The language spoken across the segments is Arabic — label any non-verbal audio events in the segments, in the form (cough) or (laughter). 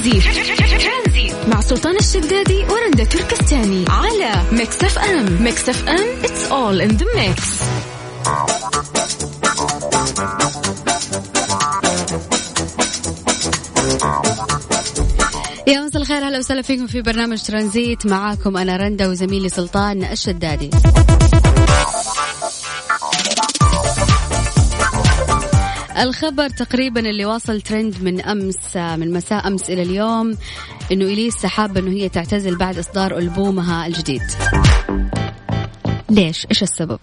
ترانزيت مع سلطان الشدادي ورندا تركستاني على Mix FM. Mix FM it's all in the mix يا مساء الخير أهلا وسهلا فيكم في برنامج ترانزيت. معاكم أنا رندا وزميلي سلطان الشدادي. الخبر تقريبا اللي واصل ترند من أمس من مساء أمس إلى اليوم إنه إليسا حابة إنه هي تعتزل بعد إصدار ألبومها الجديد. ليش؟ إيش السبب؟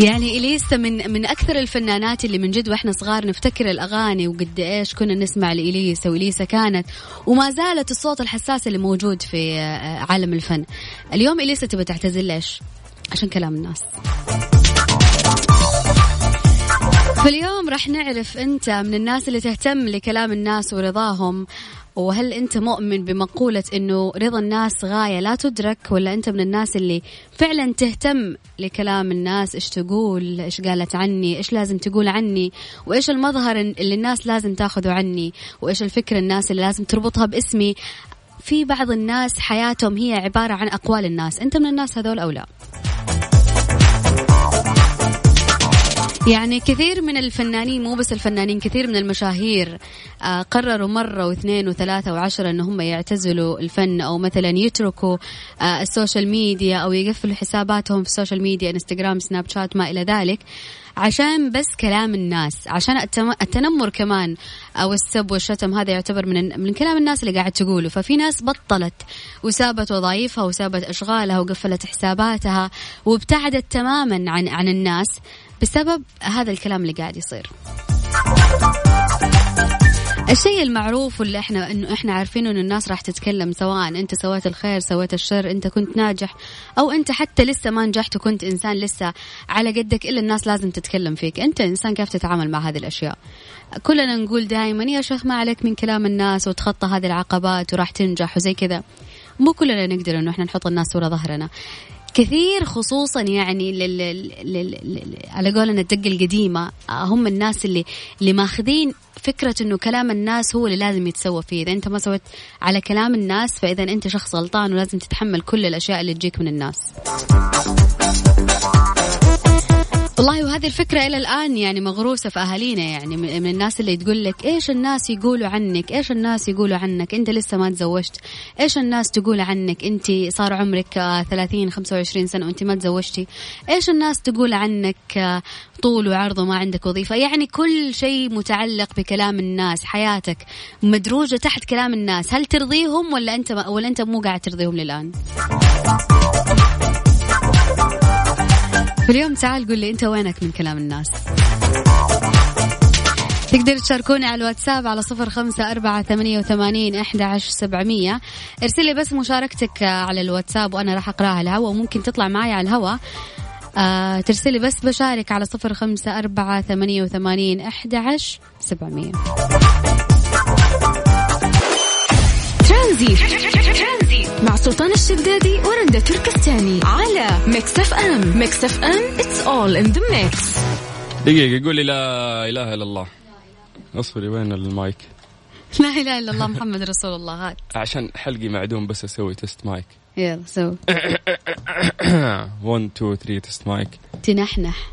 يعني إليسا من من أكثر الفنانات اللي من جد وإحنا صغار نفتكر الأغاني وقد إيش كنا نسمع لإليسا وإليسا كانت وما زالت الصوت الحساس اللي موجود في عالم الفن. اليوم إليسا تبى تعتزل ليش؟ عشان كلام الناس. فاليوم راح نعرف أنت من الناس اللي تهتم لكلام الناس ورضاهم وهل أنت مؤمن بمقولة إنه رضا الناس غاية لا تدرك ولا أنت من الناس اللي فعلا تهتم لكلام الناس؟ إيش تقول؟ إيش قالت عني؟ إيش لازم تقول عني؟ وإيش المظهر اللي الناس لازم تاخذه عني؟ وإيش الفكرة الناس اللي لازم تربطها باسمي؟ في بعض الناس حياتهم هي عبارة عن أقوال الناس أنت من الناس هذول أو لا؟ يعني كثير من الفنانين مو بس الفنانين كثير من المشاهير آه قرروا مرة واثنين وثلاثة وعشرة أن هم يعتزلوا الفن أو مثلا يتركوا آه ال social media أو يقفلوا حساباتهم في ال social media إنستغرام سناب شات ما إلى ذلك عشان بس كلام الناس عشان التنمر كمان أو السب والشتم هذا يعتبر من من كلام الناس اللي قاعد تقوله. ففي ناس بطلت وسابت وظائفها وسابت أشغالها وقفلت حساباتها وابتعدت تماما عن عن الناس. بسبب هذا الكلام اللي قاعد يصير. الشيء المعروف واللي إحنا إنه إحنا عارفين إنه الناس راح تتكلم سواء أنت سويت الخير سويت الشر أنت كنت ناجح أو أنت حتى لسه ما نجحت وكنت إنسان لسه على قدك إلا الناس لازم تتكلم فيك. أنت إنسان كيف تتعامل مع هذه الأشياء؟ كلنا نقول دائما يا شيخ ما عليك من كلام الناس وتخطى هذه العقبات وراح تنجح وزي كذا. مو كلنا نقدر إنه إحنا نحط الناس ورا ظهرنا. كثير خصوصا يعني لل... لل... لل... على قولنا الدقة القديمة هم الناس اللي اللي ماخذين فكرة إنه كلام الناس هو اللي لازم يتسوى فيه، إذا أنت ما سويت على كلام الناس فإذا أنت شخص غلطان ولازم تتحمل كل الأشياء اللي تجيك من الناس. والله وهذه الفكرة إلى الآن يعني مغروسة في أهالينا يعني من الناس اللي تقول لك إيش الناس يقولوا عنك؟ إيش الناس يقولوا عنك؟ أنت لسه ما تزوجت. إيش الناس تقول عنك؟ أنت صار عمرك 30 25 سنة وأنت ما تزوجتي. إيش الناس تقول عنك؟ طول وعرض وما عندك وظيفة. يعني كل شيء متعلق بكلام الناس حياتك مدروجة تحت كلام الناس. هل ترضيهم ولا أنت ولا أنت مو قاعد ترضيهم للآن؟ فاليوم تعال قول لي انت وينك من كلام الناس. تقدر تشاركوني على الواتساب على صفر خمسة أربعة ثمانية وثمانين أحد عشر سبعمية. ارسلي بس مشاركتك على الواتساب وأنا راح أقراها عالهوا وممكن تطلع معي على الهوا. آه ترسلي بس بشارك على صفر خمسة أربعة ثمانية وثمانين أحد عشر سبعمية. ترانزيت مع سلطان الشدادي ورندا تركستاني على Mix FM Mix FM it's all in the mix دقيقة قولي لا إله إلا الله. اصبري وين المايك؟ لا إله إلا الله محمد رسول الله. هات. عشان حلقي معدوم بس أسوي test mic يلا سو 1 2 3 تست مايك تنحنح.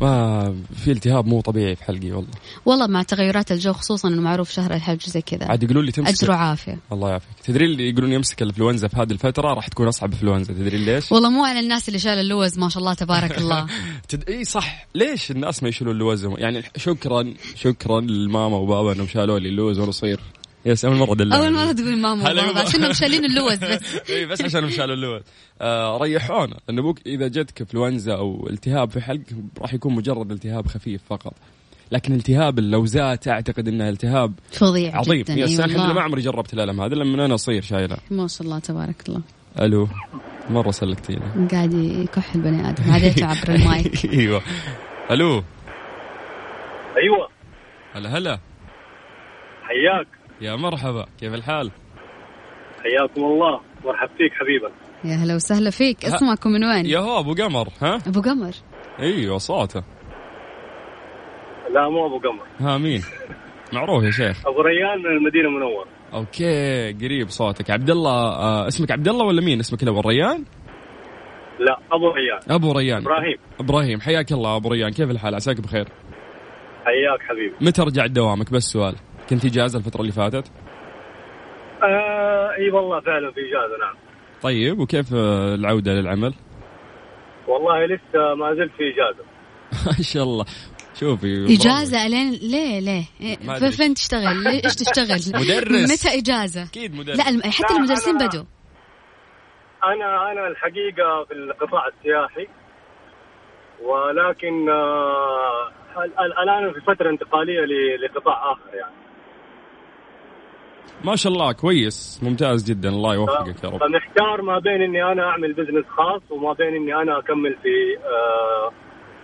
ما في التهاب مو طبيعي في حلقي والله. والله مع تغيرات الجو خصوصا إنه معروف شهر الحج زي كذا. عاد يقولون لي تمسك اجر وعافيه الله يعافيك. تدري اللي يقولون يمسك الإنفلونزا في هذه الفترة راح تكون أصعب إنفلونزا تدري ليش؟ والله مو على الناس اللي شال اللوز ما شاء الله تبارك الله. (laughs) تد... إي صح. ليش الناس ما يشيلون اللوز؟ يعني شكرا شكرا لماما وبابا إنهم شالوا لي اللوز وأنا صغير. yes أول مرة دلعني أول مرة تقول ماما وبابا عشانهم شايلين اللوز بس. (laughs) اي بس عشانهم شالوا اللوز. آه ريحونا. ان أبوك إذا جتك انفلونزا أو التهاب في حلق راح يكون مجرد التهاب خفيف فقط. لكن التهاب اللوزات أعتقد انه التهاب فظيع عظيم. جدا. yes الحمد لله. ما عمري جربت الألم هذا لما من أنا صغير شايله. ما شاء الله تبارك الله. ألو. مرة سلكتيني قاعد يكح البني آدم. عاديته (laughs) عبر المايك. أيوه. ألو. أيوه. هلا هلا. حياك. يا مرحبا. كيف الحال؟ حياكم الله. مرحب فيك حبيبا. يا هلا وسهلا فيك. اسمك من وين؟ يا هو أبو قمر ها؟ أبو قمر. أيوه صوته لا مو أبو قمر. ها مين؟ معروف يا شيخ. أبو ريان من المدينة المنورة. okay قريب صوتك. عبد الله آه اسمك عبد الله ولا مين؟ اسمك ابو ريان؟ لا أبو ريان. أبو ريان. إبراهيم. إبراهيم حياك الله أبو ريان. كيف الحال؟ عساك بخير. حياك حبيبي. متى رجعت دوامك؟ بس سؤال. كنت إجازة الفترة اللي فاتت؟ آه إي والله فعلا في إجازة نعم. طيب وكيف آه، العودة للعمل؟ والله لسه ما زلت في إجازة. (laughs) ما شاء الله. شوفي إجازة الين ليه ليه؟ إيه،. فين تشتغل؟ ليه- إيش تشتغل؟ (laughs) مدرس. متى إجازة؟ أكيد مدرس. لا حتى لا، المدرسين أنا- بدوا أنا أنا الحقيقة في القطاع السياحي ولكن آه ال- ال- الآن في فترة انتقالية ل- لقطاع آخر يعني. ما شاء الله كويس. ممتاز جدا. الله يوفقك يا رب. فمحتار ما بين إني أنا أعمل بزنس خاص وما بين إني أنا أكمل في آه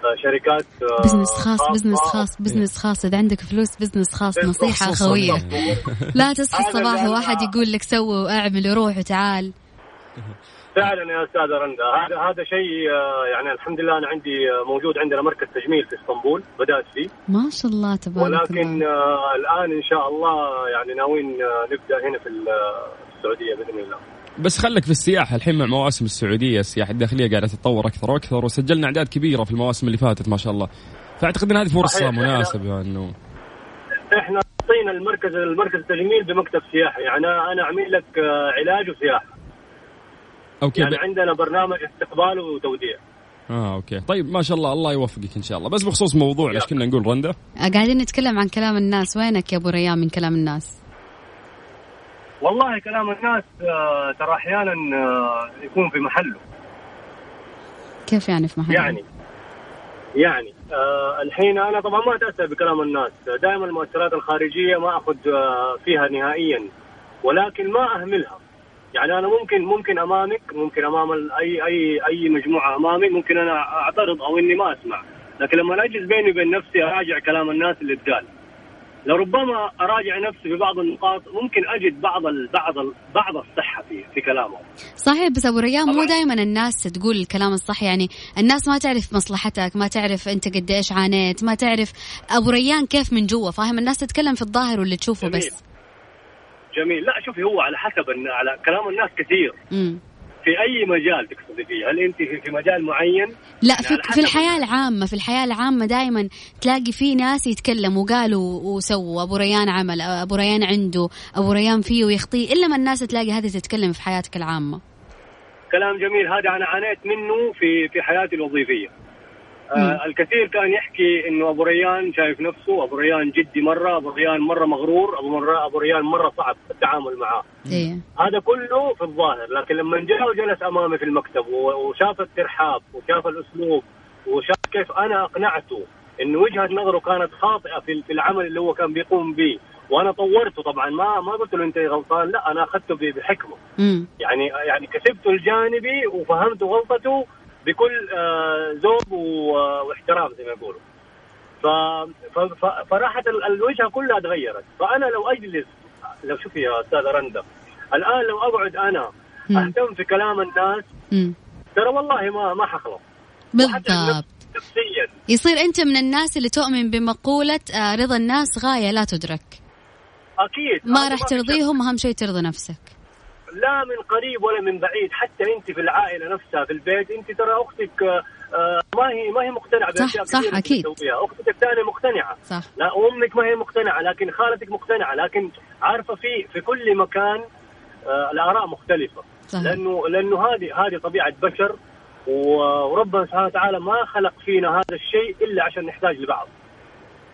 آه شركات آه business خاص خاصة. business خاص business خاص. إذا عندك فلوس business خاص. نصيحة خصوصاً. خوية. (laughs) لا تصحى الصباح واحد يقول لك سوي واعمل وروح وتعال. (laughs) فعلا يا أستاذة رندا. هذا هذا شيء آه يعني الحمد لله أنا عندي آه، موجود عندنا مركز تجميل في إسطنبول بدأت فيه. ما شاء الله تبارك ولكن الله آه الآن إن شاء الله يعني ناويين نبدأ هنا في ال- السعودية بإذن الله. بس خلك في السياحة. الحين مع مواسم السعودية السياحة الداخلية قاعدة تتطور أكثر وأكثر وسجلنا أعداد كبيرة في المواسم اللي فاتت ما شاء الله. فأعتقد إن هذه فرصة. مناسبة إنه إحنا أعطينا المركز المركز التجميل بمكتب سياحي. يعني أنا أعمل لك علاج وسياحة. okay يعني ب... عندنا برنامج استقبال وتوديع. آه okay. طيب ما شاء الله الله يوفقك إن شاء الله. بس بخصوص موضوع إيش كنا نقول رندا؟ قاعدين نتكلم عن كلام الناس. وينك يا أبو ريان من كلام الناس؟ والله كلام الناس آه، ترى أحيانا آه، يكون في محله. كيف يعني في محل يعني يعني آه الحين أنا طبعا ما اتاثر بكلام الناس. دائما المؤثرات الخارجية ما أخذ آه فيها نهائيا ولكن ما أهملها. يعني أنا ممكن ممكن أمامك ممكن أمام اي اي أي مجموعة امامي ممكن أنا أعترض أو إني ما أسمع. لكن لما اجلس بيني وبين نفسي أراجع كلام الناس اللي اتقال لربما أراجع نفسي في بعض النقاط ممكن أجد بعض ال بعض ال بعض الصحة في في كلامهم. صحيح بس أبو ريان مو. دائما الناس تقول الكلام الصح يعني الناس ما تعرف مصلحتك ما تعرف أنت قد إيش عانيت ما تعرف أبو ريان كيف من جوا فاهم؟ الناس تتكلم في الظاهر واللي تشوفه جميل. بس جميل. لا شوفي هو على حسب على كلام الناس كثير. امم في أي مجال تقصدي فيه؟ هل انت في مجال معين؟ لا يعني في, في حسب الحياة العامة في الحياة العامة دائما تلاقي في ناس يتكلموا وقالوا وسووا أبو ريان عمل أبو ريان عنده أبو ريان فيه ويخطيه إلا ما الناس تلاقي هذه تتكلم في حياتك العامة. كلام جميل. هذا أنا عانيت منه في في حياتي الوظيفية. مم. آه الكثير كان يحكي إنه أبو ريان شايف نفسه أبو ريان جدي مرة أبو ريان مرة مغرور أبو مرة أبو ريان مرة صعب التعامل معاه. إيه. هذا كله في الظاهر لكن لما جاء وجلس أمامي في المكتب وشاف الترحاب وشاف الأسلوب وشاف كيف أنا أقنعته انه وجهة نظره كانت خاطئة في في العمل اللي هو كان بيقوم به وأنا طورته طبعا ما ما قلت له أنت غلطان لا أنا أخذته بحكمة. امم يعني يعني كسبته الجانبي وفهمت غلطته بكل آه، ذوق واحترام زي ما يقولوا. فراحت ال- الوجهة كلها تغيرت. فأنا لو أجلس لو شوفي يا استاذه رندا الآن لو أقعد أنا. أهتم في كلام الناس ترى والله ما ما حخلص. بالضبط. نفسيا. يصير أنت من الناس اللي تؤمن بمقولة آه، رضا الناس غاية لا تدرك. أكيد. ما راح. ترضيهم أهم شيء ترضى نفسك. لا من قريب ولا من بعيد حتى أنت في العائلة نفسها في البيت أنت ترى أختك آه، آه، ما هي ما هي مقتنعة صح، صح،. بتسويها. أختك الثانية مقتنعة. صح. لا أمك ما هي مقتنعة لكن خالتك مقتنعة لكن عارفة في في كل مكان آه الآراء مختلفة. صح لأنه لأنه هذه هذه طبيعة بشر وربنا سبحانه وتعالى ما خلق فينا هذا الشيء إلا عشان نحتاج لبعض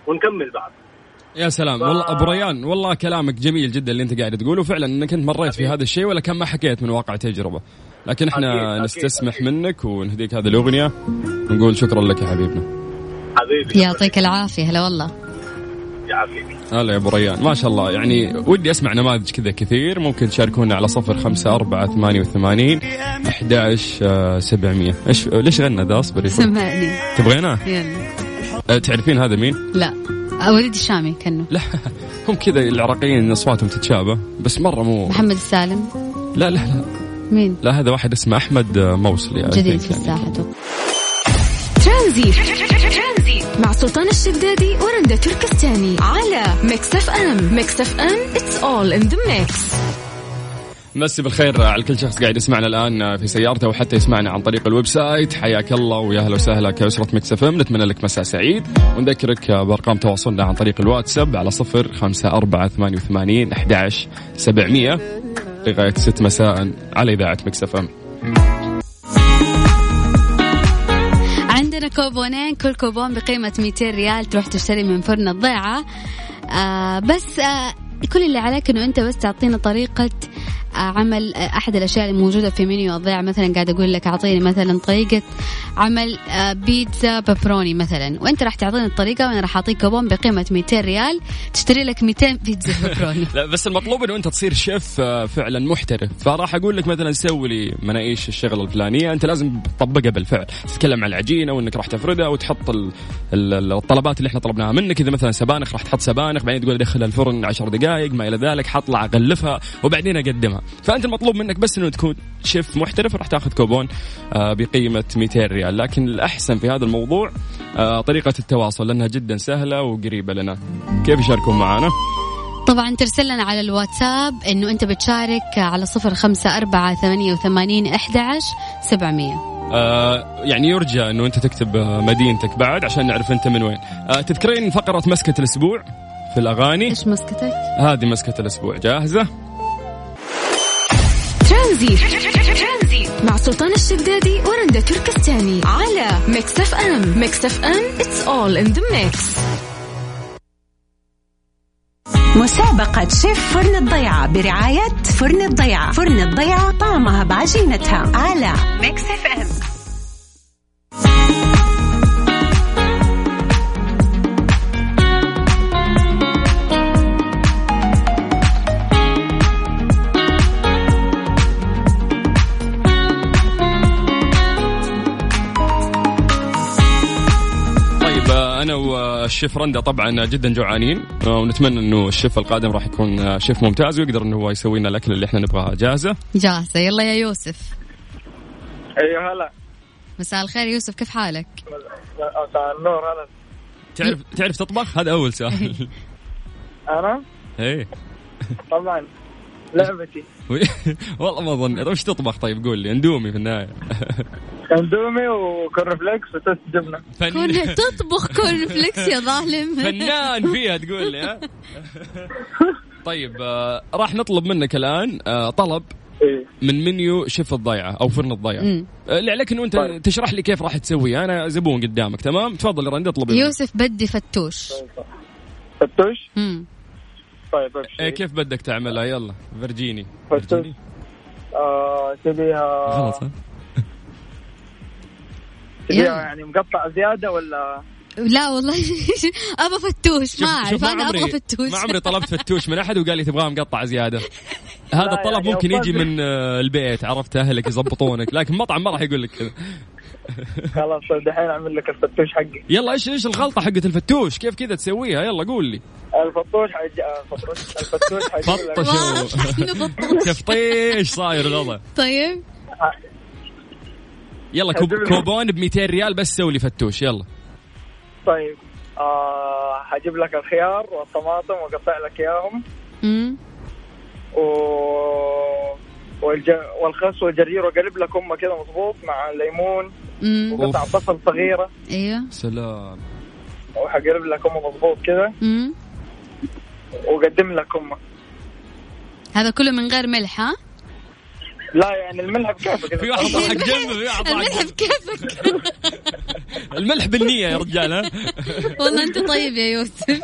ونكمل بعض. يا سلام. ف- والله أبو ريان والله كلامك جميل جدا اللي أنت قاعد تقوله. فعلا إنك أنت مريت في. هذا الشيء ولا كان ما حكيت من واقع تجربة. لكن إحنا أكيد، أكيد، نستسمح أكيد. منك ونهديك هذه الأغنية ونقول شكرا لك يا حبيبنا. حبيبي. يعطيك العافية. هلا والله. يعافيك. هلا يا أبو ريان. ما شاء الله. يعني ودي أسمع نماذج كذا كثير. ممكن تشاركونا على صفر خمسة أربعة ثمانية وثمانين أحد سبعمية. إيش ليش غنى ده؟ اصبري سمعني تبغيناه يلا. أه، تعرفين هذا مين؟ لا. آه، وليد الشامي كانه لا هم كذا العراقيين أصواتهم تتشابه بس مرة مو محمد السالم. لا لا لا. مين؟ لا هذا واحد اسمه أحمد موصلي I جديد في يعني. الساحة. ترانزيت مع سلطان الشدادي ورندا تركستاني. على Mix FM. Mix FM it's all in the mix. مسي بالخير على كل شخص قاعد يسمعنا الآن في سيارته وحتى يسمعنا عن طريق ال website. حياك الله ويا أهلا وسهلا كأسرة Mix FM. نتمنى لك مساء سعيد. ونذكرك بأرقام تواصلنا عن طريق الواتساب على صفر خمسة أربعة ثمانية وثمانين أحد سبعمية. لغاية ست مساء على إذاعة Mix FM. عندنا كوبونين. كل كوبون بقيمة 200 ريال تروح تشتري من فرن الضيعة. آه بس آه كل اللي عليك إنه أنت بس تعطينا طريقة عمل أحد الأشياء الموجودة في منيو الضيعه مثلا قاعد أقول لك أعطيني مثلا طريقة عمل آه، بيتزا pepperoni مثلا. وأنت راح تعطيني الطريقة وأنا راح أعطيك كوبون بقيمة 200 ريال تشتري لك 200 بيتزا pepperoni. (laughs) لا بس المطلوب إنه أنت تصير شيف آه، فعلا محترف. فراح أقول لك مثلا سوي لي مناقيش الشغلة الفلانية. أنت لازم تطبقها بالفعل. تتكلم عن العجينة وإنك راح تفردها وتحط ال ال الطلبات اللي إحنا طلبناها منك. إذا مثلا سبانخ راح تحط سبانخ بعدين تقول دخلها الفرن 10 دقائق ما إلى ذلك حطلع اغلفها وبعدين أقدمها. فأنت المطلوب منك بس إنه تكون شيف محترف راح تاخذ كوبون آه، بقيمة 200 ريال. لكن الأحسن في هذا الموضوع آه، طريقة التواصل لأنها جدا سهلة وقريبة لنا. كيف يشاركون معنا طبعا ترسل لنا على الواتساب إنه أنت بتشارك على صفر خمسة أربعة ثمانية وثمانين أحد سبعمية. آه يعني يرجى إنه أنت تكتب مدينتك بعد عشان نعرف أنت من وين. آه تذكرين فقرة مسكة الأسبوع في الأغاني؟ إيش مسكتك؟ هذه مسكة الأسبوع. جاهزة؟ ترانزيت مع سلطان الشدادي ورندا تركستاني على Mix FM Mix FM it's all in the mix. مسابقة شيف فرن الضيعة برعاية فرن الضيعة. فرن الضيعة طعمها بعجينتها على Mix FM أنا والشيف رندا طبعا جدا جوعانين ونتمنى إنه الشيف القادم راح يكون شيف ممتاز ويقدر إنه هو يسوي لنا الأكل اللي إحنا نبغاه. جاهزة؟ جاهزة. يلا يا يوسف. أيوه هلا. مساء الخير يوسف كيف حالك؟ مساء النور هلا تعرف تعرف تطبخ؟ هذا أول سؤال. أنا؟ إيه. طبعا. لعبتي. والله ما أظن. طيب إيش تطبخ؟ طيب قول لي. Indomie في النهاية. Indomie و cornflakes وتوست جبنة. فن... تطبخ cornflakes يا ظالم. (laughs) فنان فيها تقول لي ها؟ (laughs) طيب آه، راح نطلب منك الآن آه، طلب إيه. من منيو شيف الضيعة أو فرن الضيعة. آه، اللي عليك إنه أنت طيب. تشرح لي كيف راح تسويها أنا زبون قدامك تمام؟ تفضل يا رند اطلب. يوسف بدي فتوش. فتوش؟ مم. طيب إيه كيف بدك تعملها؟ يلا فرجيني فتوش. فرجيني. آه تبيها غلط يلا. يعني مقطع زيادة ولا؟ لا والله (laughs) ابى فتوش ما أعرف. أنا أبغى فتوش. ما عمري طلبت فتوش من أحد وقال لي تبغاه مقطع زيادة. (laughs) هذا الطلب يعني ممكن يجي من آه، البيت عرفت؟ أهلك يضبطونك. لكن مطعم ما راح يقول لك كذا. (laughs) خلاص طيب دحين أعمل لك الفتوش حقي. يلا إيش إيش الغلطة حقت الفتوش؟ كيف كذا تسويها؟ يلا قول لي. آه، الفتوش حيجي لك فطش واضح إنه بطوش. تفطيش صاير الوضع. طيب. يلا كوب هجيب كوبون ب 200 ريال بس سوي لي فتوش يلا. طيب آه حجيب لك الخيار والطماطم واقطع لك إياهم. و والج... والخس والجرجير واقلب لك أمه كذا مضبوط مع الليمون. وقطع. بصل صغيرة. أيوه. سلام. وحقلب لك أمه مضبوط كذا مم. وقدم لك أمه. هذا كله من غير ملح ها؟ لا يعني الملح بكيفك (laughs) في واحد ضحك جنبه في واحد الملح بكيفك (laughs) الملح بالنية يا رجال ها؟ (laughs) والله أنت طيب يا يوسف.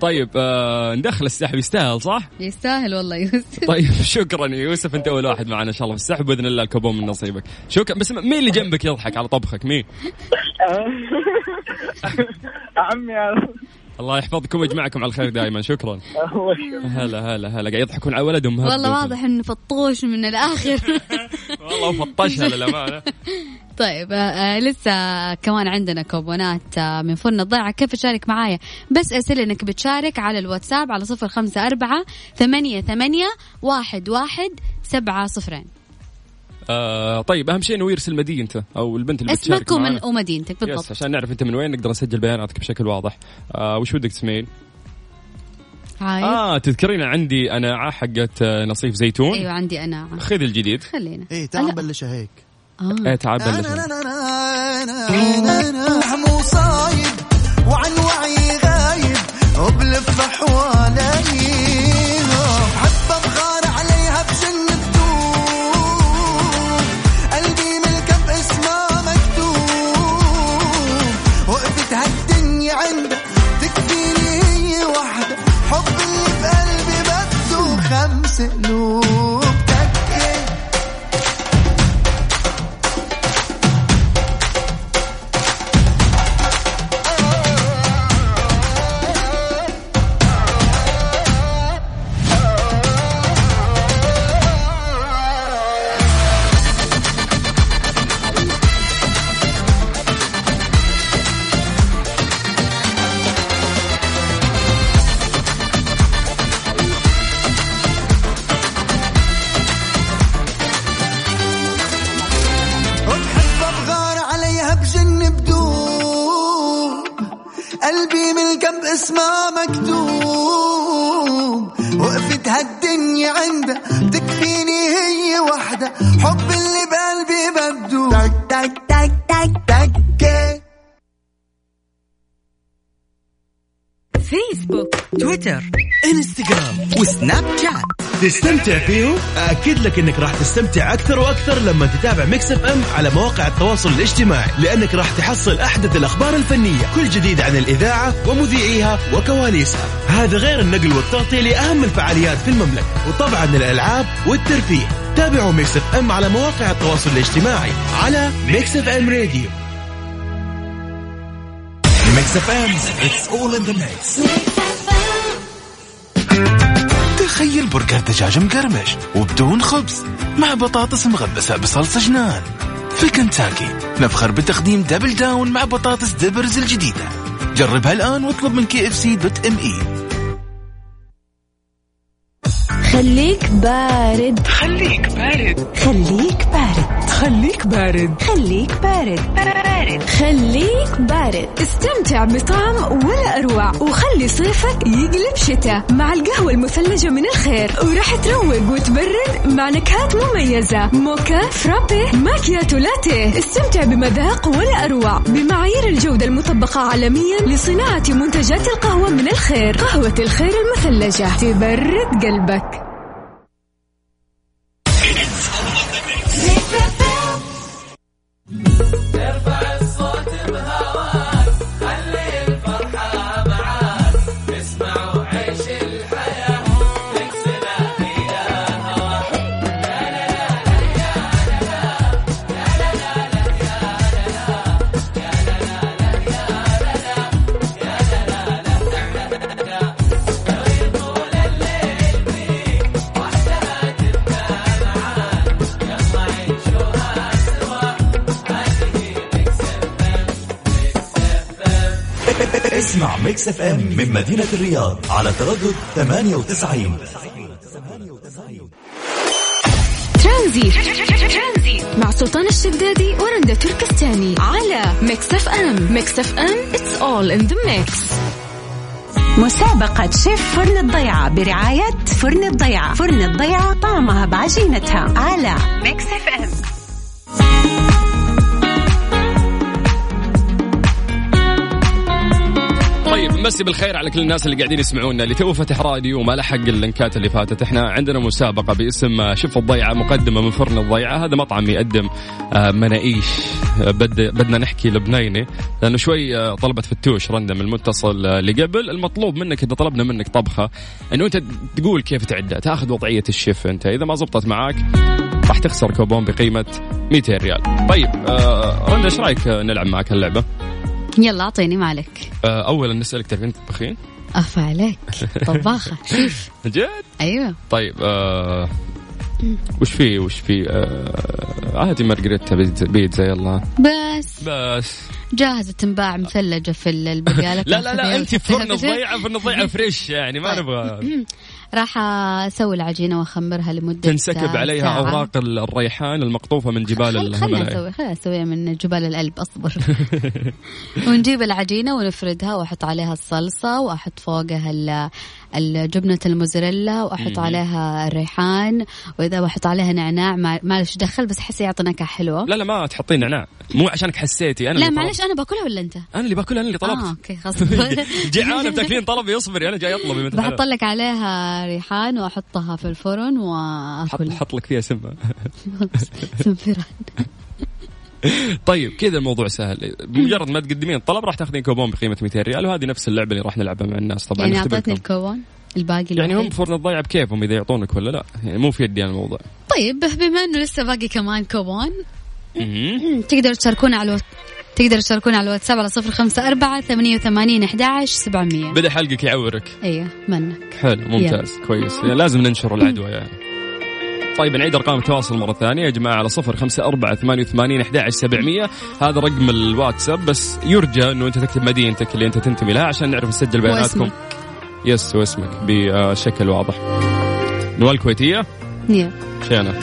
طيب آه ندخل السحب. يستاهل صح؟ يستاهل والله يوسف. طيب شكرا يا يوسف. أنت أول واحد معنا إن شاء الله في السحب بإذن الله الكوبون من نصيبك. شكرا. بس مين اللي جنبك يضحك على طبخك؟ مين؟ عمي الله يحفظكم ويجمعكم على الخير دائما شكرا. هلا هلا هلا. قاعد يضحكون على ولدهم. والله واضح إنه فطوش من الآخر. (laughs) والله فطشها للأمانة. (laughs) طيب آه آه، لسه كمان عندنا كوبونات آه من فرن الضيعة. كيف تشارك معايا؟ بس ارسل إنك بتشارك على الواتساب على صفر خمسة أربعة ثمانية ثمانية واحد واحد سبعة صفرين. آه طيب أهم شيء إنه يرسل مدينته أو البنت اللي بتشارك اسمك ومن. ومدينتك يس بالضبط. عشان نعرف أنت من وين نقدر نسجل بياناتك بشكل واضح. آه وش ودك تسمعين؟ عايز آه تذكرين عندي أنا حقت آه، نصيف زيتون. أيوه عندي أنا. خذ الجديد. خلينا. إيه تعال نبلشها هيك. آه. إيه تعال أنا بلش. أنا أنا أنا أنا مو صايد وعن وعي غايب وبلف حوالي No. loose. تستمتع فيهم؟ أكد لك أنك راح تستمتع أكثر وأكثر لما تتابع Mix FM على مواقع التواصل الاجتماعي لأنك راح تحصل أحدث الأخبار الفنية كل جديد عن الإذاعة ومذيعيها وكواليسها. هذا غير النقل والتغطية لأهم الفعاليات في المملكة وطبعا الألعاب والترفيه. تابعوا Mix FM على مواقع التواصل الاجتماعي على Mix FM Radio Mix FM it's all in the mix. تخيل برجر دجاج مقرمش وبدون خبز مع بطاطس مغمسة بصلصة جنان. في كنتاكي نفخر بتقديم Double Down مع بطاطس dippers الجديدة. جربها الآن واطلب من KFC dot me خليك بارد. خليك بارد. خليك بارد. خليك بارد. بارد. خليك بارد. استمتع بطعم ولا أروع وخلي صيفك يقلب شتاء مع القهوة المثلجة من الخير. وراح تروق وتبرد مع نكهات مميزة. موكا فرابي ماكياتو لاتيه. استمتع بمذاق ولا أروع. بمعايير الجودة المطبقة عالميا لصناعة منتجات القهوة من الخير. قهوة الخير المثلجة. تبرد قلبك. اسمع Mix FM من مدينة الرياض على تردد 98 ترانزي مع سلطان الشدادي ورندا تركستاني على Mix FM Mix FM it's all in the mix. مسابقة شيف فرن الضيعة برعاية فرن الضيعة. فرن الضيعة طعمها بعجينتها على Mix FM مسي بالخير على كل الناس اللي قاعدين يسمعونا. اللي تو فتح راديو وما لحق اللينكات اللي فاتت. إحنا عندنا مسابقة باسم شيف الضيعة مقدمة من فرن الضيعة. هذا مطعم يقدم آه، مناقيش. آه، بد بدنا نحكي لبنيني لأنه شوي آه، طلبت فتوش رندا من المتصل اللي قبل. المطلوب منك إذا طلبنا منك طبخة إنه أنت تقول كيف تعدها تأخذ وضعية الشيف أنت. إذا ما زبطت معاك راح تخسر كوبون بقيمة 200 ريال. طيب رندا إيش رأيك نلعب معك اللعبه يلا أعطيني مالك. آه، اولا نسألك تعرفين تطبخين أف عليك. طباخة (laughs) شيف. جد؟ أيوه. طيب آه وش في وش في؟ آه عادي مارغريتا بيتزا, يلا. بس. بس. جاهزة تنباع مثلجة في البقالة لا لا لا أنت فرن الضيعة فرن الضيعة (laughs) fresh يعني ما طيب. نبغى. راح أسوي العجينة وأخمرها لمدة تنسكب عليها ساعة. أوراق ال- الريحان المقطوفة من جبال خل- الهيمالايا نسوي خلنا نسويها من جبال القلب أصبر. (laughs) ونجيب العجينة ونفردها وأحط عليها الصلصة وأحط فوقها ال- الجبنه الموزاريلا وأحط مم. عليها الريحان. وإذا بحط عليها نعناع ما ليش دخل بس احس يعطي نكهه حلوة. لا لا ما تحطين نعناع. مو عشانك حسيتي أنا لا معلش أنا باكلها ولا أنت؟ أنا اللي باكل أنا اللي آه طلبت أوكي خلاص. (laughs) جيعانه بتاكلين طلبي اصبري أنا جاي أطلب. مثل بحط لك عليها ريحان وأحطها في الفرن وأكل. حط لك فيها سمه (laughs) سنفران (laughs) طيب كذا الموضوع سهل. بمجرد ما تقدمين الطلب راح تاخذين كوبون بقيمه 200 ريال وهذه نفس اللعبة اللي راح نلعبها مع الناس. طبعا يعني. اعطتني الكون الباقي يعني هم. فرن الضيعة بكيفهم إذا يعطونك ولا لا. يعني مو في يدي الموضوع. طيب بما إنه لسه باقي كمان كوبون. تقدروا تشاركونا على تقدروا تشاركونا على الواتساب على صفر خمسة أربعة ثمانية وثمانين أحد سبعمية. بدأ حلقك يعورك. أيوه منك. حلو ممتاز كويس. يعني لازم ننشر العدوى يعني طيب نعيد أرقام التواصل مرة ثانية. يا جماعة على صفر خمسة أربعة ثمانية وثمانين احدى عشر سبعمئه هذا رقم الواتساب بس يرجى إنه أنت تكتب مدينتك اللي أنت تنتمي لها عشان نعرف نسجل بياناتكم. واسمك. يس واسمك بشكل واضح. نوال كويتيه يا. شينا.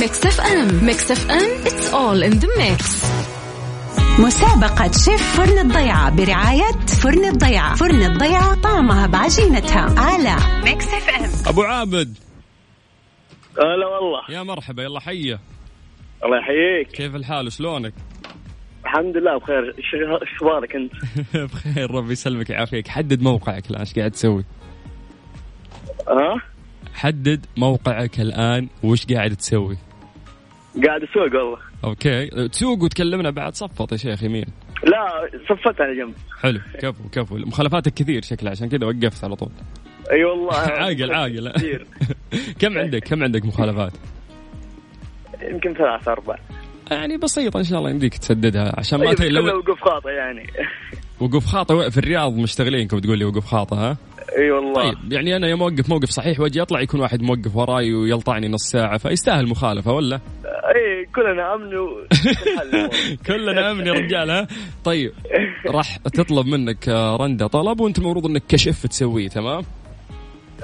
Mix FM Mix FM it's all in the mix. مسابقة شيف فرن الضيعة برعاية فرن الضيعة. فرن الضيعة طعمها بعجينتها. على Mix FM أبو عابد. هلا والله. يا مرحبا يلا حيه الله يحييك. كيف الحال؟ شلونك؟ الحمد لله بخير. إيش إيش أخبارك أنت؟ (laughs) بخير ربي يسلمك ويعافيك. حدد موقعك الآن إيش قاعد تسوي؟ ها؟ حدد موقعك الآن وش قاعد تسوي؟ قاعد أسوق والله. أوكي. تسوق وتكلمنا بعد؟ صفط يا شيخ يمين. لا صفت على جنب. حلو. كفو كفو. مخالفاتك كثير شكلها عشان كذا وقفت على طول. أي والله. (laughs) عاقل عاقل. (laughs) كم عندك؟ كم عندك مخالفات؟ يمكن ثلاث أربع يعني بسيطة إن شاء الله يمديك تسددها عشان ما طيب لو وقوف خاطئ يعني وقوف خاطئ في الرياض مشتغلينكم تقول لي وقوف خاطئ ها؟ إي والله طيب يعني أنا يوم أوقف موقف صحيح وأجي أطلع يكون واحد موقف وراي ويلطعني نص ساعة فيستاهل مخالفة ولا؟ (laughs) إي كلنا أمن و (laughs) كلنا أمن يا رجال ها؟ طيب راح تطلب منك آه، رندا طلب وأنت المفروض إنك كشيف تسويه تمام؟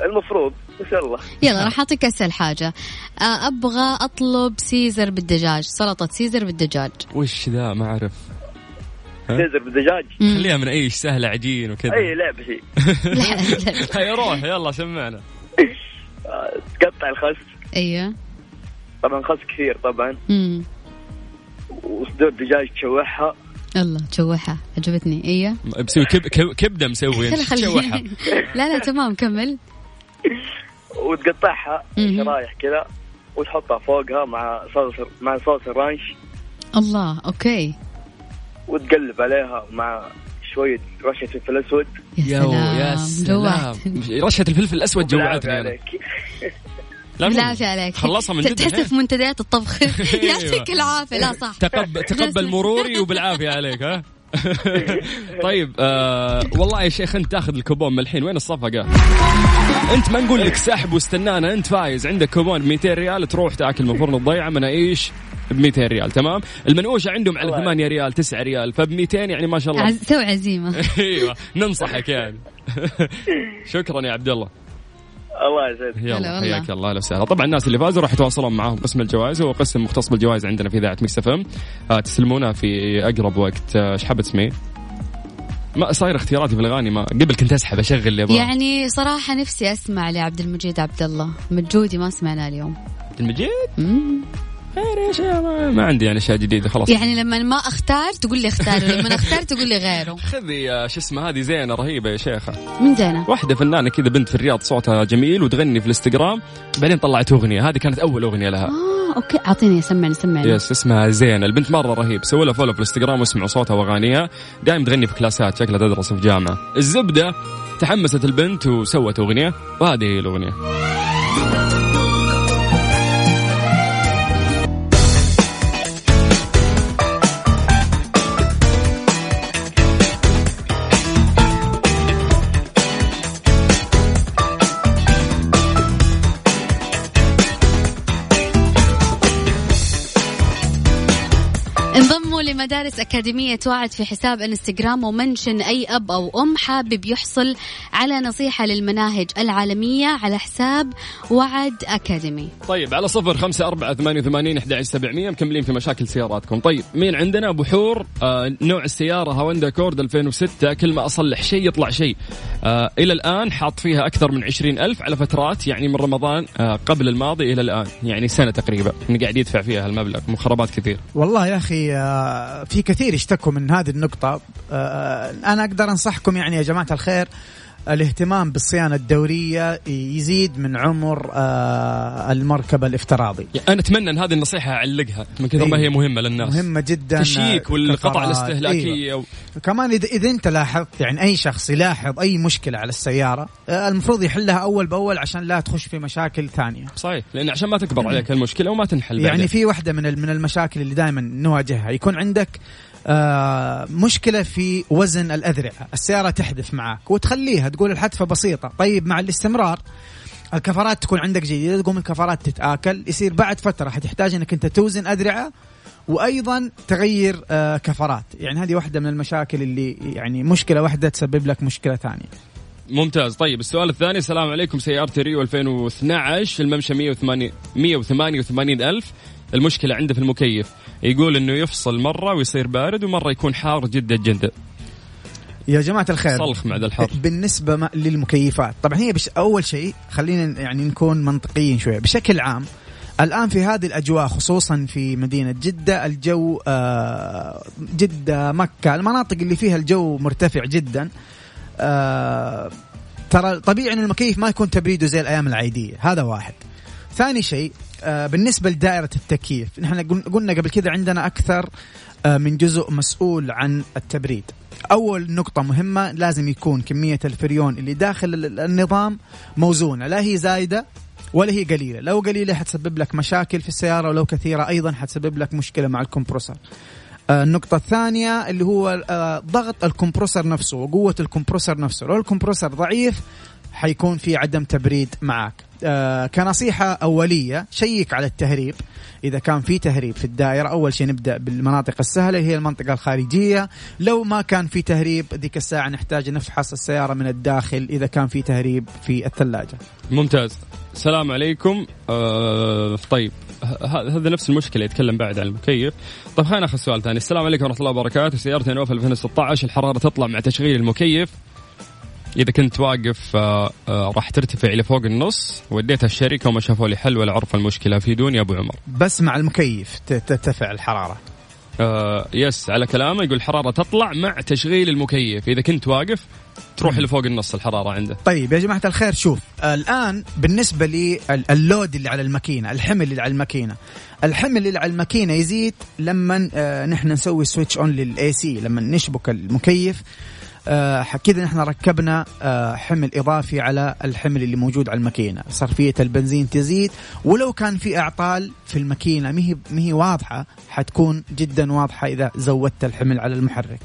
المفروض إن شاء الله. يلا راح أعطيك أسهل حاجة. آه، أبغى أطلب Caesar بالدجاج سلطة Caesar بالدجاج. وش ذا؟ ما أعرف. سيزر بالدجاج؟ خليها من أي سهلة عجين وكذا. أي لعبة شيء هيا (laughs) (laughs) روح يلا سمعنا. (laughs) تقطع الخس. أيوه. طبعا خس كثير طبعا. امم وصدور دجاج تشوحها. الله تشوحها. عجبتني. أيوه. مسوي كب كب كبدة مسوي تشوحها. لا لا تمام كمل. (laughs) وتقطعها. شرايح كذا وتحطها فوقها مع صوص مع صوص ال ranch. الله okay. وتقلب عليها مع شوية رشة فلفل أسود يا سلام يا سلام. (laughs) رشة الفلفل الأسود بالعافية جوعتني أنا. عليك. لا مو- بالعافية عليك. خلصها من جد تحس. في منتديات الطبخ. (laughs) يعطيك العافية. لا صح. تقبل تقبل مروري وبالعافية عليك ها؟ (laughs) طيب آه والله يا شيخ انت تاخذ الكوبون من الحين. وين الصفقة؟ انت ما نقول لك سحب واستنانا. انت فايز. عندك كوبون ب 200 ريال تروح تاكل من فرن الضيعة مناقيش ب 200 ريال. تمام؟ المنقوشه عندهم على 8 ريال 9 ريال. فب 200 يعني ما شاء الله. عز... سوي عزيمة. (laughs) أيوه ننصحك يعني. (laughs) شكرا يا عبد الله. الله يسعدك. هلا يلا. حياك الله أهلا وسهلا. طبعا الناس اللي فازوا راح يتواصلون معاهم قسم الجوائز هو قسم مختص بالجوائز عندنا في إذاعة Mix FM. آه تسلمونا في أقرب وقت. آه، إيش حابه تسمين؟ ما صاير اختياراتي في الأغاني ما قبل كنت أسحب أشغل اللي أبغاه. يعني صراحة نفسي أسمع لعبد المجيد عبد الله. مجودي ما سمعنا اليوم. المجيد؟ خير يا شيخ. ما, ما عندي يعني أشياء جديدة خلاص. يعني لما ما أختار تقول لي اختار ولما أختار تقول لي غيره. خذي شو اسمه هذه زينة رهيبة يا شيخة. من زينة؟ واحدة فنانة كذا بنت في الرياض صوتها جميل وتغني في الإنستغرام بعدين طلعت أغنية. هذه كانت أول أغنية لها. آه okay. أعطيني سمعني سمعني. yes اسمها زين البنت مرة رهيب. سووا لها follow في الإنستغرام واسمعوا صوتها وأغانيها. دائما تغني في كلاسات شكلها تدرس في جامعة. الزبدة تحمست البنت وسوت أغنية وهذه هي الأغنية. لمدارس أكاديمية وعد في حساب انستغرام ومنشن أي أب أو أم حابب يحصل على نصيحة للمناهج العالمية على حساب وعد أكاديمي. طيب على صفر خمسة أربعة ثمانية وثمانين أحد سبعمية مكملين في مشاكل سياراتكم. طيب مين عندنا؟ أبو حور آه نوع السيارة هوندا كورد 2006 كل ما أصلح شيء يطلع شيء. آه إلى الآن حاط فيها أكثر من عشرين ألف على فترات يعني من رمضان آه قبل الماضي إلى الآن يعني سنة تقريبا. إنه قاعد يدفع فيها المبلغ مخربات كثير. والله يا أخي آه، في كثير يشتكوا من هذه النقطة. آه، أنا أقدر أنصحكم يعني يا جماعة الخير الاهتمام بالصيانة الدورية يزيد من عمر آه، المركبة الافتراضي يعني أنا أتمنى أن هذه النصيحة أعلقها من كثر ما إيه. هي مهمة للناس مهمة جدا تشيك والقطع كفرات. الاستهلاكية أيوة. و... كمان إذا, إذا أنت لاحظت يعني أي شخص يلاحظ أي مشكلة على السيارة آه، المفروض يحلها أول بأول عشان لا تخش في مشاكل ثانية صحيح لأن عشان ما تكبر عليك المشكلة وما تنحل يعني بعدين. في واحدة من المشاكل اللي دائما نواجهها يكون عندك آه مشكلة في وزن الأذرعة. السيارة تحدث معك وتخليها تقول الحدثة بسيطة. طيب مع الاستمرار الكفرات تكون عندك جيدة. تقوم الكفرات تتآكل يصير بعد فترة حتحتاج إنك أنت توزن أذرعة وأيضا تغير آه كفرات. يعني هذه واحدة من المشاكل اللي يعني مشكلة واحدة تسبب لك مشكلة ثانية. ممتاز. طيب السؤال الثاني. السلام عليكم سيارتي ريو 2012 الممشى 108 188 ألف. المشكلة عنده في المكيف. يقول إنه يفصل مرة ويصير بارد ومرة يكون حار جدا جدا. يا جماعة الخير صلخ مع الحر. بالنسبة للمكيفات طبعا هي بش أول شيء خلينا يعني نكون منطقيين شوية. بشكل عام الآن في هذه الأجواء خصوصا في مدينة جدة الجو آه، جدة مكة المناطق اللي فيها الجو مرتفع جدا آه، ترى طبيعي أن المكيف ما يكون تبريده زي الأيام العادية. هذا واحد. ثاني شيء آه، بالنسبة لدائرة التكييف نحن قل- قلنا قبل كذا عندنا أكثر آه، من جزء مسؤول عن التبريد. أول نقطة مهمة لازم يكون كمية الفريون اللي داخل ال- النظام موزونة لا هي زايدة ولا هي قليلة. لو قليلة حتسبب لك مشاكل في السيارة ولو كثيرة أيضا حتسبب لك مشكلة مع الكمبروسر. آه، النقطة الثانية اللي هو ضغط الكمبروسر نفسه وقوة الكمبروسر نفسه. لو الكمبروسر ضعيف حيكون في عدم تبريد معك آه كنصيحة أولية شيك على التهريب. إذا كان في تهريب في الدائرة أول شيء نبدأ بالمناطق السهلة هي المنطقة الخارجية. لو ما كان في تهريب ذيك الساعة نحتاج نفحص السيارة من الداخل إذا كان في تهريب في الثلاجة. ممتاز. السلام عليكم. آه طيب هذا نفس المشكلة يتكلم بعد عن المكيف. طيب خلينا ناخذ سؤال ثاني. السلام عليكم ورحمة الله وبركاته. سيارتي نوفل 2016 الحرارة تطلع مع تشغيل المكيف. إذا كنت واقف آه آه راح ترتفع إلى فوق النص وديتها الشركة وما شافوا لي حل ولا عرفوا المشكلة فيدوني يا أبو عمر. بس مع المكيف ترتفع الحرارة. آه yes على كلامه يقول الحرارة تطلع مع تشغيل المكيف. إذا كنت واقف تروح لفوق النص الحرارة عنده. طيب يا جماعة الخير شوف الآن بالنسبة لل load اللي على الماكينة الحمل اللي على الماكينة. الحمل اللي على الماكينة يزيد لما آه نحن نسوي switch on لل AC لما نشبك المكيف. كذا نحن ركبنا آه حمل إضافي على الحمل اللي موجود على الماكينة، صرفية البنزين تزيد ولو كان في أعطال في الماكينة مهي مهي واضحة حتكون جدا واضحة إذا زودت الحمل على المحرك.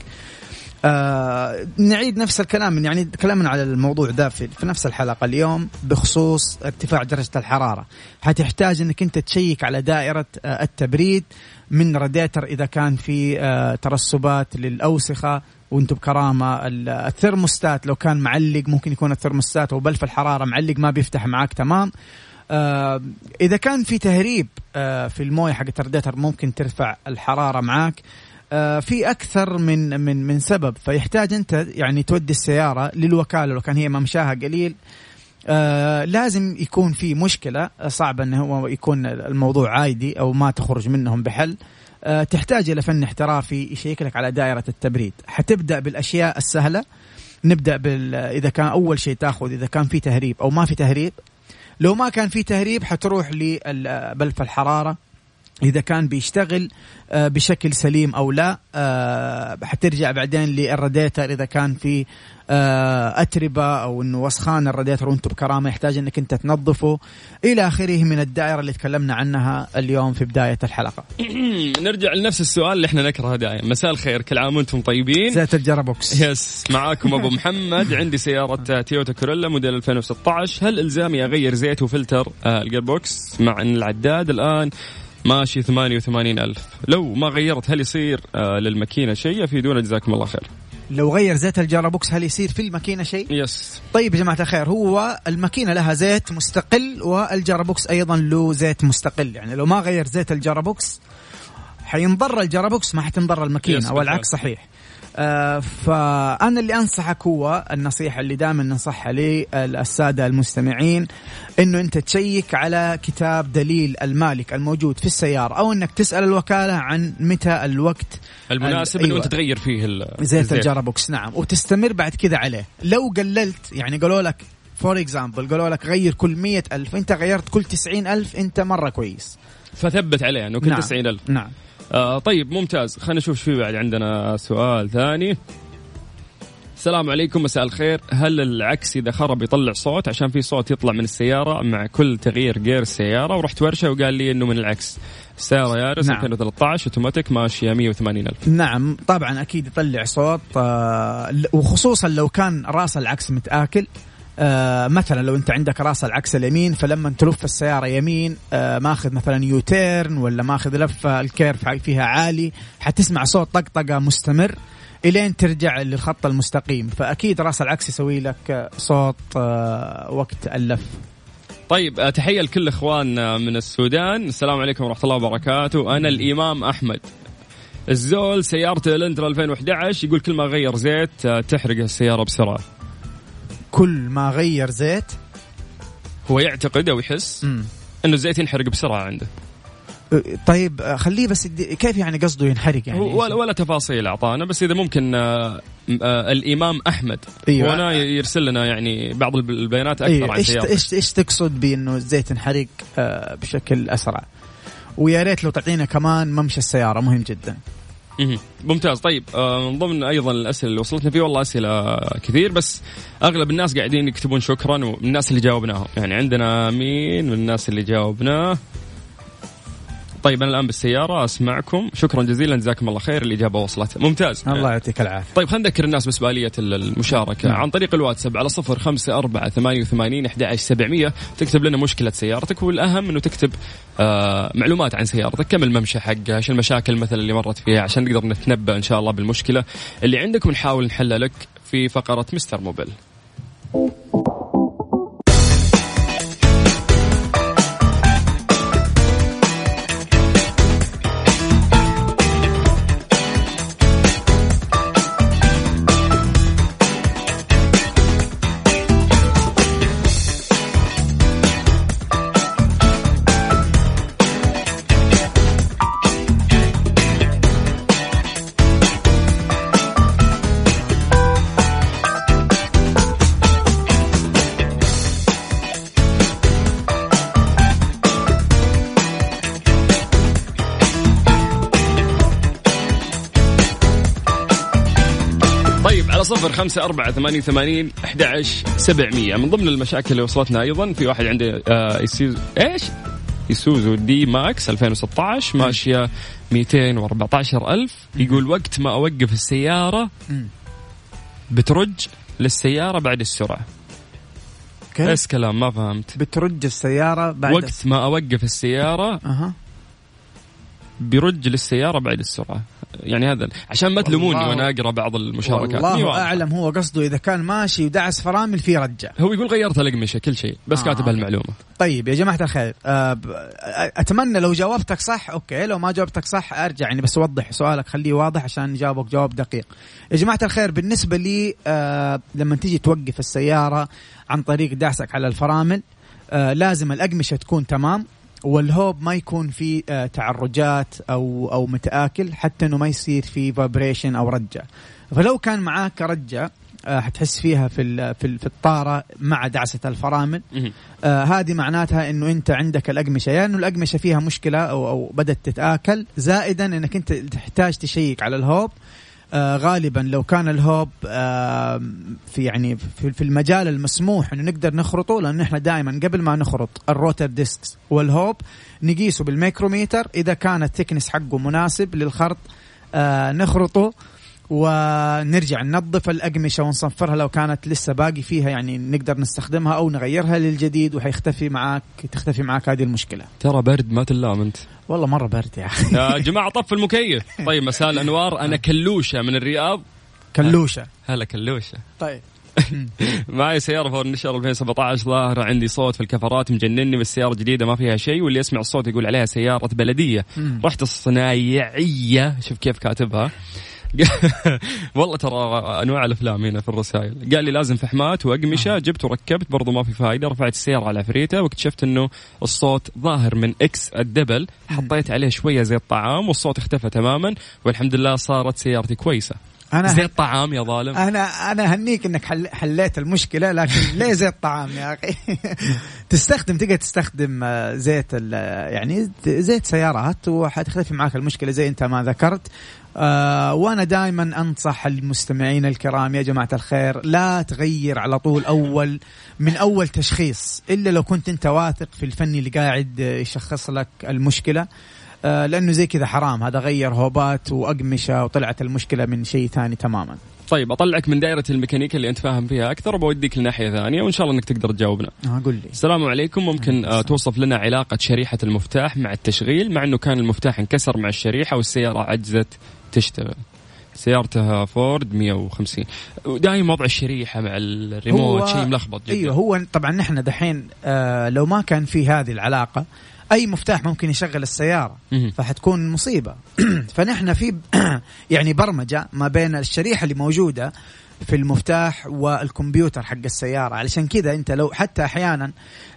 آه نعيد نفس الكلام يعني كلامنا على الموضوع ده في, في نفس الحلقة اليوم بخصوص ارتفاع درجة الحرارة حتحتاج إنك أنت تشيك على دائرة آه التبريد من راديتر إذا كان في آه ترسبات للأوسخة وأنتم بكرامة ال- الثرموستات لو كان معلق ممكن يكون الثرموستات وبلف الحرارة معلق ما بيفتح معاك تمام؟ آه إذا كان في تهريب آه في الموية حقت الراديتر ممكن ترفع الحرارة معاك. آه، في أكثر من من من سبب فيحتاج أنت يعني تودي السيارة للوكالة لو كان هي ممشاها قليل. آه لازم يكون في مشكلة صعب انه هو يكون الموضوع عادي أو ما تخرج منهم بحل. آه تحتاج إلى فن احترافي يشيك لك على دائرة التبريد. حتبدأ بالأشياء السهلة. نبدأ بال إذا كان أول شيء تأخذ إذا كان في تهريب أو ما في تهريب. لو ما كان في تهريب حتروح لبلف الحرارة. إذا كان بيشتغل آه، بشكل سليم أو لا آه، حترجع بعدين للراديتر إذا كان في آه، أتربة أو إنه وسخان الراديتر وانت بكرامة يحتاج إنك أنت تنظفه. إلى آخره من الدائرة اللي تكلمنا عنها اليوم في بداية الحلقة. (clears throat) نرجع لنفس السؤال اللي إحنا نكرهه دائما. مساء الخير كل عام وأنتم طيبين؟ زيت الجرابوكس يس معاكم أبو محمد. (laughs) عندي سيارة تويوتا كورولا موديل 2016 هل إلزامي أغير زيت وفلتر ال gearbox مع إن العداد الآن ماشي 88 ألف. لو ما غيرت هل يصير آه للماكينة شيء؟ يفيدونا جزاكم الله خير. لو غير زيت ال gearbox هل يصير في الماكينة شيء؟ yes. طيب يا جماعة الخير هو الماكينة لها زيت مستقل وال gearbox أيضا له زيت مستقل. يعني لو ما غير زيت ال gearbox حينضر ال gearbox ما حتنضر الماكينة والعكس. صحيح. فأنا اللي أنصحك هو النصيحة اللي دائما ننصحها للساده المستمعين إنه أنت تشيك على كتاب دليل المالك الموجود في السيارة أو إنك تسأل الوكالة عن متى الوقت المناسب أيوة. أنت تغير فيه زيت. ال gearbox نعم وتستمر بعد كذا عليه لو قللت يعني قالوا لك for example قالوا لك غير كل مية ألف أنت غيرت كل تسعين ألف أنت مرة كويس فثبت عليه إنه كل نعم. 90 ألف نعم آه طيب ممتاز. خلينا نشوف شو في بعد. عندنا سؤال ثاني. السلام عليكم مساء الخير. هل العكس إذا خرب يطلع صوت؟ عشان في صوت يطلع من السيارة مع كل تغيير جير السيارة. ورحت ورشة وقال لي إنه من العكس. السياره يارس نعم. 2013 أوتوماتيك ماشية 180 ألف. نعم طبعا أكيد يطلع صوت آه وخصوصا لو كان رأس العكس متآكل. آه مثلا لو أنت عندك رأس العكس اليمين فلما تلف السيارة يمين آه ماخذ مثلا U-turn ولا ماخذ لفة ال curve فيها عالي حتسمع صوت طقطقة مستمر إلين ترجع للخط المستقيم. فأكيد رأس العكس يسوي لك آه، صوت آه وقت اللف. طيب آه، تحية لكل اخواننا من السودان. السلام عليكم ورحمة الله وبركاته. أنا الإمام أحمد. الزول سيارته الانترا 2011 يقول كل ما غير زيت آه، تحرق السيارة بسرعة. كل ما غير زيت هو يعتقد أو يحس مم. إنه الزيت ينحرق بسرعة عنده طيب آه، خليه بس كيف يعني قصده ينحرق يعني ولا, ولا تفاصيل أعطانا بس إذا ممكن آه الإمام أحمد أيوة. هنا يرسل لنا يعني بعض الب- البيانات أكثر أيوة. عن إيش إيش إيش تقصد بإنه الزيت ينحرق بشكل أسرع ويا ريت لو تعطينا كمان ممشى السيارة مهم جدا. ممتاز. طيب آه من ضمن أيضا الأسئلة اللي وصلتنا في والله أسئلة كثير بس أغلب الناس قاعدين يكتبون شكرا ومن الناس اللي جاوبناهم. يعني عندنا مين من الناس اللي جاوبناه؟ طيب أنا الآن بالسيارة أسمعكم. شكرا جزيلا جزاكم الله خير الإجابة وصلت. ممتاز. الله يعطيك العافية. طيب خلينا نذكر الناس بس بآلية المشاركة. نعم. عن طريق الواتساب على صفر خمسة أربعة ثمانية وثمانين أحد سبعمية. تكتب لنا مشكلة سيارتك والأهم أنه تكتب آه معلومات عن سيارتك. كم الممشى حقها؟ إيش المشاكل مثلا اللي مرت فيها؟ عشان نقدر نتنبأ إن شاء الله بالمشكلة اللي عندك ونحاول نحلها لك في فقرة مستر موبيل. صفر خمسة أربعة ثمانية وثمانين أحد سبعمية. من ضمن المشاكل اللي وصلتنا أيضا في واحد عنده آه يسوزو إيش؟ يسوزو دي ماكس 2016 ماشية 214 ألف. يقول وقت ما أوقف السيارة. بترج للسيارة بعد السرعة. كيف؟ إيش كلام ما فهمت. بترج السيارة بعد وقت ما أوقف السيارة أها. بيرج للسيارة بعد السرعة. يعني هذا عشان ما تلوموني وأنا أقرأ بعض المشاركات. والله واضحة. أعلم هو قصده إذا كان ماشي ودعس فرامل في رجة. هو يقول غيرت الأقمشة كل شيء بس آه، كاتب okay. هالمعلومة. طيب يا جماعة الخير آه أتمنى لو جاوبتك صح okay لو ما جاوبتك صح أرجع يعني بس وضح سؤالك خليه واضح عشان نجاوبك جواب دقيق. يا جماعة الخير بالنسبة لي آه لما تيجي توقف السيارة عن طريق دعسك على الفرامل آه لازم الأقمشة تكون تمام. والهوب ما يكون في آه تعرجات أو أو متآكل حتى إنه ما يصير في vibration أو رجة. فلو كان معاك رجة آه حتحس فيها في في في الطارة مع دعسة الفرامل. آه هذه معناتها إنه أنت عندك الأقمشة. يا إنه الأقمشة فيها مشكلة أو أو بدأت تتآكل زائدا إنك أنت تحتاج تشيك على الهوب. آه غالبا لو كان الهوب في يعني في, المجال المسموح إنه نقدر نخرطه لأنه إحنا دائما قبل ما نخرط ال rotor discs والهوب نقيسه بالميكروميتر. إذا كان ال thickness حقه مناسب للخرط آه نخرطه. ونرجع ننظف الأقمشة ونصفرها لو كانت لسه باقي فيها يعني نقدر نستخدمها أو نغيرها للجديد وحيختفي معاك تختفي معاك هذه المشكلة. ترى برد ما تلام أنت. والله مرة برد يا أخي. يا جماعة طف المكيف. (laughs) طيب مساء الأنوار. أنا كلوشة من الرياض. كلوشة. هلا كلوشة. طيب. (laughs) معي سيارة فورتشنر 2017 ظاهرة عندي صوت في الكفرات مجنني بس سيارة جديدة ما فيها شيء. واللي يسمع الصوت يقول عليها سيارة بلدية. رحت الصنايعية. شوف كيف كاتبها. (laughs) والله ترى أنواع الأفلام هنا في الرسائل. قال لي لازم فحمات وأقمشة. جبت وركبت برضو ما في فائده رفعت السيارة على عفريتة واكتشفت إنه الصوت ظاهر من عكس الدبل. حطيت عليه شوية زيت طعام والصوت اختفى تماما والحمد لله صارت سيارتي كويسة. أنا زيت طعام يا ظالم. أنا أنا هنيك إنك حل حليت المشكلة لكن (laughs) ليه زيت طعام يا أخي؟ تستخدم تقدر تستخدم آه، زيت ال- يعني زيت سيارات وحتختفي معاك المشكلة زي أنت ما ذكرت. آه وأنا دائما أنصح المستمعين الكرام يا جماعة الخير لا تغير على طول اول من أول تشخيص إلا لو كنت أنت واثق في الفني اللي قاعد يشخص لك المشكلة. لأنه زي كذا حرام. هذا غير هوبات وأقمشة وطلعت المشكلة من شيء ثاني تماما. طيب أطلعك من دائرة الميكانيكا اللي أنت فاهم فيها أكثر. وبوديك لناحية ثانية وإن شاء الله إنك تقدر تجاوبنا. آه قل لي. السلام عليكم. ممكن آه توصف لنا علاقة شريحة المفتاح مع التشغيل مع إنه كان المفتاح انكسر مع الشريحة والسيارة عجزت تشتغل. سيارتها فورد 150 ودايم وضع الشريحة مع الريموت شيء ملخبط جدا. أيوه هو طبعا نحن دحين آه لو ما كان في هذه العلاقة أي مفتاح ممكن يشغل السيارة. فحتكون مصيبة (clears throat) فنحن في (clears throat) يعني برمجة ما بين الشريحة اللي موجودة في المفتاح والكمبيوتر حق السيارة علشان كذا أنت لو حتى أحيانا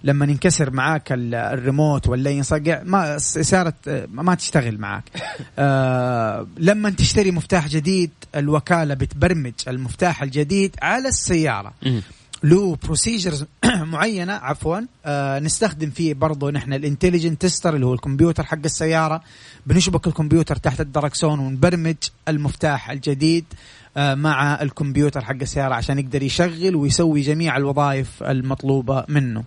لما ينكسر معاك ال- الريموت ولا ينصقع ما السياره آه، ما تشتغل معاك (laughs) آه لما تشتري مفتاح جديد الوكالة بتبرمج المفتاح الجديد على السيارة. له procedures (clears throat) معينة عفوا آه نستخدم فيه برضه نحن ال intelligent tester اللي هو الكمبيوتر حق السيارة. بنشبك الكمبيوتر تحت الدركسون ونبرمج المفتاح الجديد آه مع الكمبيوتر حق السيارة عشان يقدر يشغل ويسوي جميع الوظائف المطلوبة منه.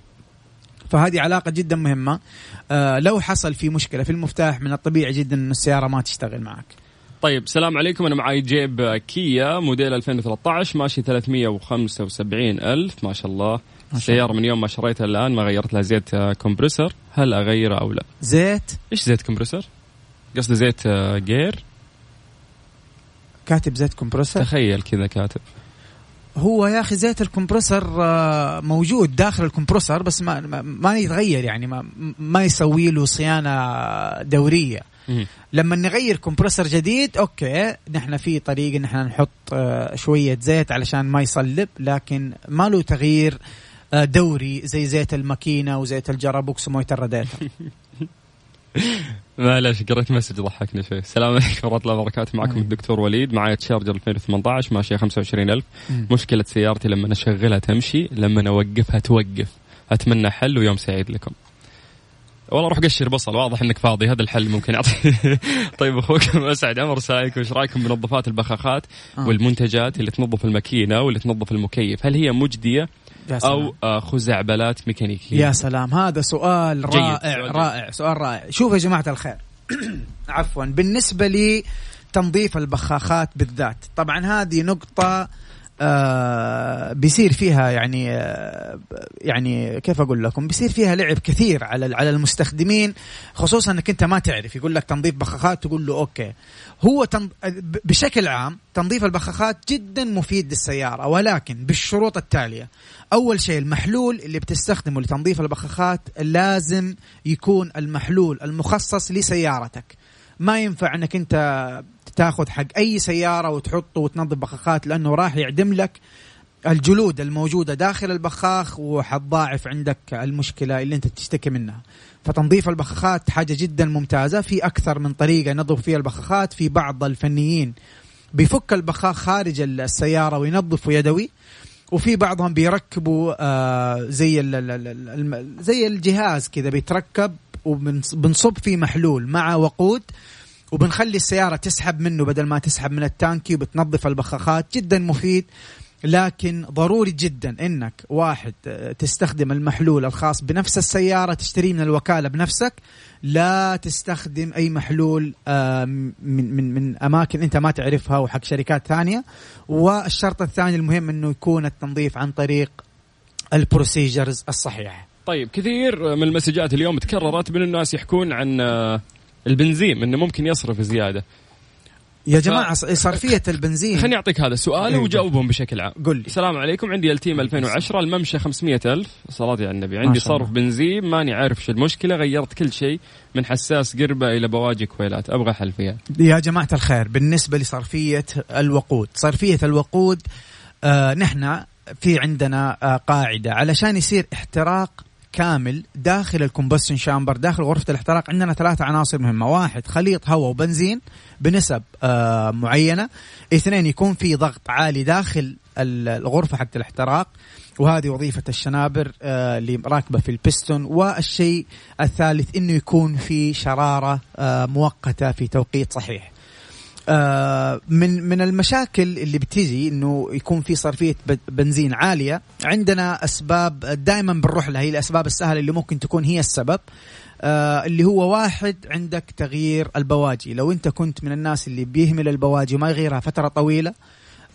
فهذه علاقة جدا مهمة. آه لو حصل في مشكلة في المفتاح من الطبيعي جدا أن السيارة ما تشتغل معك. طيب السلام عليكم. أنا معي جيب كيا موديل 2013 ماشي 375 ألف. ما شاء الله. السيارة من يوم ما شريتها الآن ما غيرت لها زيت compressor هل أغيره أو لا؟ زيت؟ إيش زيت compressor؟ قصدي زيت آه، جير. كاتب زيت compressor تخيل كذا كاتب. هو يا أخي زيت ال compressor آه، موجود داخل ال compressor بس ما ما- يتغير يعني ما ما يسوي له صيانة دورية. لما نغير compressor جديد okay نحن في طريقه إن إحنا نحط آه، شوية زيت علشان ما يصلب لكن ما له تغيير آه، دوري زي زيت الماكينة وزيت ال gearbox وموية الراديتر. (laughs) معلش قريت message ضحكني شوي. السلام عليكم ورحمة الله وبركاته. معكم الدكتور وليد. معي تشارجر 2018 ماشيه 25000 مم. مشكلة سيارتي لما أشغلها تمشي لما أوقفها توقف. أتمنى حل ويوم سعيد لكم. والله روح قشر بصل واضح إنك فاضي هذا الحل ممكن يعطي (laughs) طيب اخوكم اسعد عمر سايك وش رأيكم بمنظفات البخاخات آه. والمنتجات اللي تنظف الماكينة واللي تنظف المكيف هل هي مجدية يا سلام. أو آه، خزعبلات ميكانيكية يا سلام هذا سؤال جيد، رائع جيد. رائع سؤال رائع شوف يا جماعة الخير (clears throat) عفوا بالنسبة لي تنظيف البخاخات بالذات طبعا هذه نقطة آه بيصير فيها يعني آه يعني كيف أقول لكم؟ بيصير فيها لعب كثير على على المستخدمين خصوصا إنك أنت ما تعرف. يقول لك تنظيف بخاخات تقول له أوكي. هو تن... بشكل عام تنظيف البخاخات جدا مفيد للسيارة ولكن بالشروط التالية. أول شيء المحلول اللي بتستخدمه لتنظيف البخاخات لازم يكون المحلول المخصص لسيارتك. ما ينفع إنك أنت تاخذ حق أي سيارة وتحطه وتنظف بخاخات لأنه راح يعدم لك الجلود الموجودة داخل البخاخ وحتضاعف عندك المشكلة اللي أنت تشتكي منها. فتنظيف البخاخات حاجة جدا ممتازة. في أكثر من طريقة نظف فيها البخاخات. في بعض الفنيين بيفك البخاخ خارج السيارة وينظفه يدوي وفي بعضهم بيركبوا آه زي زي الجهاز كذا بيتركب وبنصب فيه محلول مع وقود وبنخلي السيارة تسحب منه بدل ما تسحب من التانكي وبتنظف البخاخات. جدا مفيد لكن ضروري جدا إنك واحد آه، تستخدم المحلول الخاص بنفس السيارة تشتريه من الوكالة بنفسك. لا تستخدم أي محلول آه، من من من أماكن أنت ما تعرفها وحق شركات ثانية. والشرط الثاني المهم إنه يكون التنظيف عن طريق ال procedures الصحيحة. طيب كثير من ال messages اليوم تكررت من الناس يحكون عن آه، البنزين إنه ممكن يصرف زيادة. يا جماعة صرفية (laughs) البنزين. خليني أعطيك هذا السؤال إيه. وجاوبهم بشكل عام. قل لي. السلام عليكم. عندي التيما 2010 الممشى 500 ألف. صلاة على النبي عندي. صرف بنزين ماني عارف شو المشكلة غيرت كل شيء من حساس كربة إلى بواجي كويلات أبغى حل فيها يا جماعة الخير بالنسبة لصرفية الوقود صرفية الوقود آه نحن في عندنا آه قاعدة علشان يصير احتراق كامل داخل ال combustion chamber داخل غرفة الاحتراق عندنا ثلاثة عناصر مهمة. واحد خليط هواء وبنزين بنسب آه معينة. اثنين يكون في ضغط عالي داخل ال- الغرفة حقت الاحتراق. وهذه وظيفة الشنابر آه، اللي راكبة في البستون. والشيء الثالث إنه يكون في شرارة آه، مؤقتة في توقيت صحيح. آه، من من المشاكل اللي بتيجي إنه يكون في صرفية بنزين عالية. عندنا أسباب دائما بنروح لها هي الأسباب السهلة اللي ممكن تكون هي السبب آه اللي هو واحد عندك تغيير البواجي. لو أنت كنت من الناس اللي بيهمل البواجي وما يغيرها فترة طويلة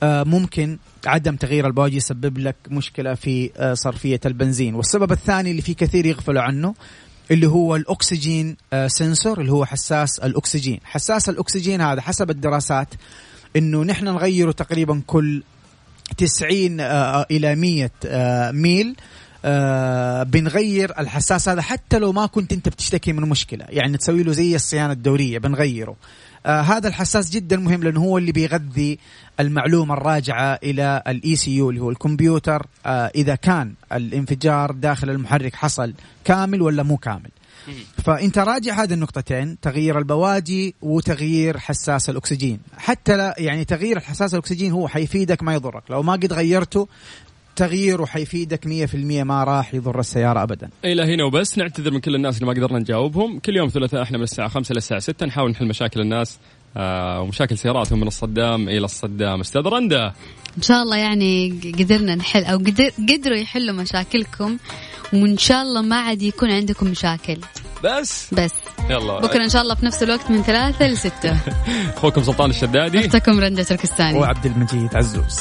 آه ممكن عدم تغيير البواجي يسبب لك مشكلة في آه صرفية البنزين. والسبب الثاني اللي في كثير يغفلوا عنه اللي هو الأكسجين آه، سنسور اللي هو حساس الأكسجين. حساس الأكسجين هذا حسب الدراسات إنه نحن نغيره تقريبا كل 90 آه، إلى 100 آه، ميل آه بنغير الحساس هذا حتى لو ما كنت أنت بتشتكي من مشكلة. يعني تسوي له زي الصيانة الدورية بنغيره. آه هذا الحساس جدا مهم لأنه هو اللي بيغذي المعلومة الراجعة إلى ال ECU اللي هو الكمبيوتر آه إذا كان الانفجار داخل المحرك حصل كامل ولا مو كامل. فأنت راجع هذه النقطتين تغيير البواجي وتغيير حساس الأكسجين. حتى لا يعني تغيير حساس الأكسجين هو حيفيدك ما يضرك. لو ما قد غيرته تغييره حيفيدك 100% ما راح يضر السيارة أبدا. إلى هنا وبس. نعتذر من كل الناس اللي ما قدرنا نجاوبهم. كل يوم ثلاثاء إحنا من الساعة 5 للساعة 6 نحاول نحل مشاكل الناس آه ومشاكل سياراتهم من الصدام إلى الصدام. أستاذ رندا. إن شاء الله يعني قدرنا نحل أو قدر قدروا يحلوا مشاكلكم وإن شاء الله ما عاد يكون عندكم مشاكل. بس؟ بس. يلا. بكرة إن شاء الله في نفس الوقت من ثلاثة لستة (laughs) أخوكم سلطان الشدادي. أختكم رندة تركستاني. وعبد المجيد عزوز.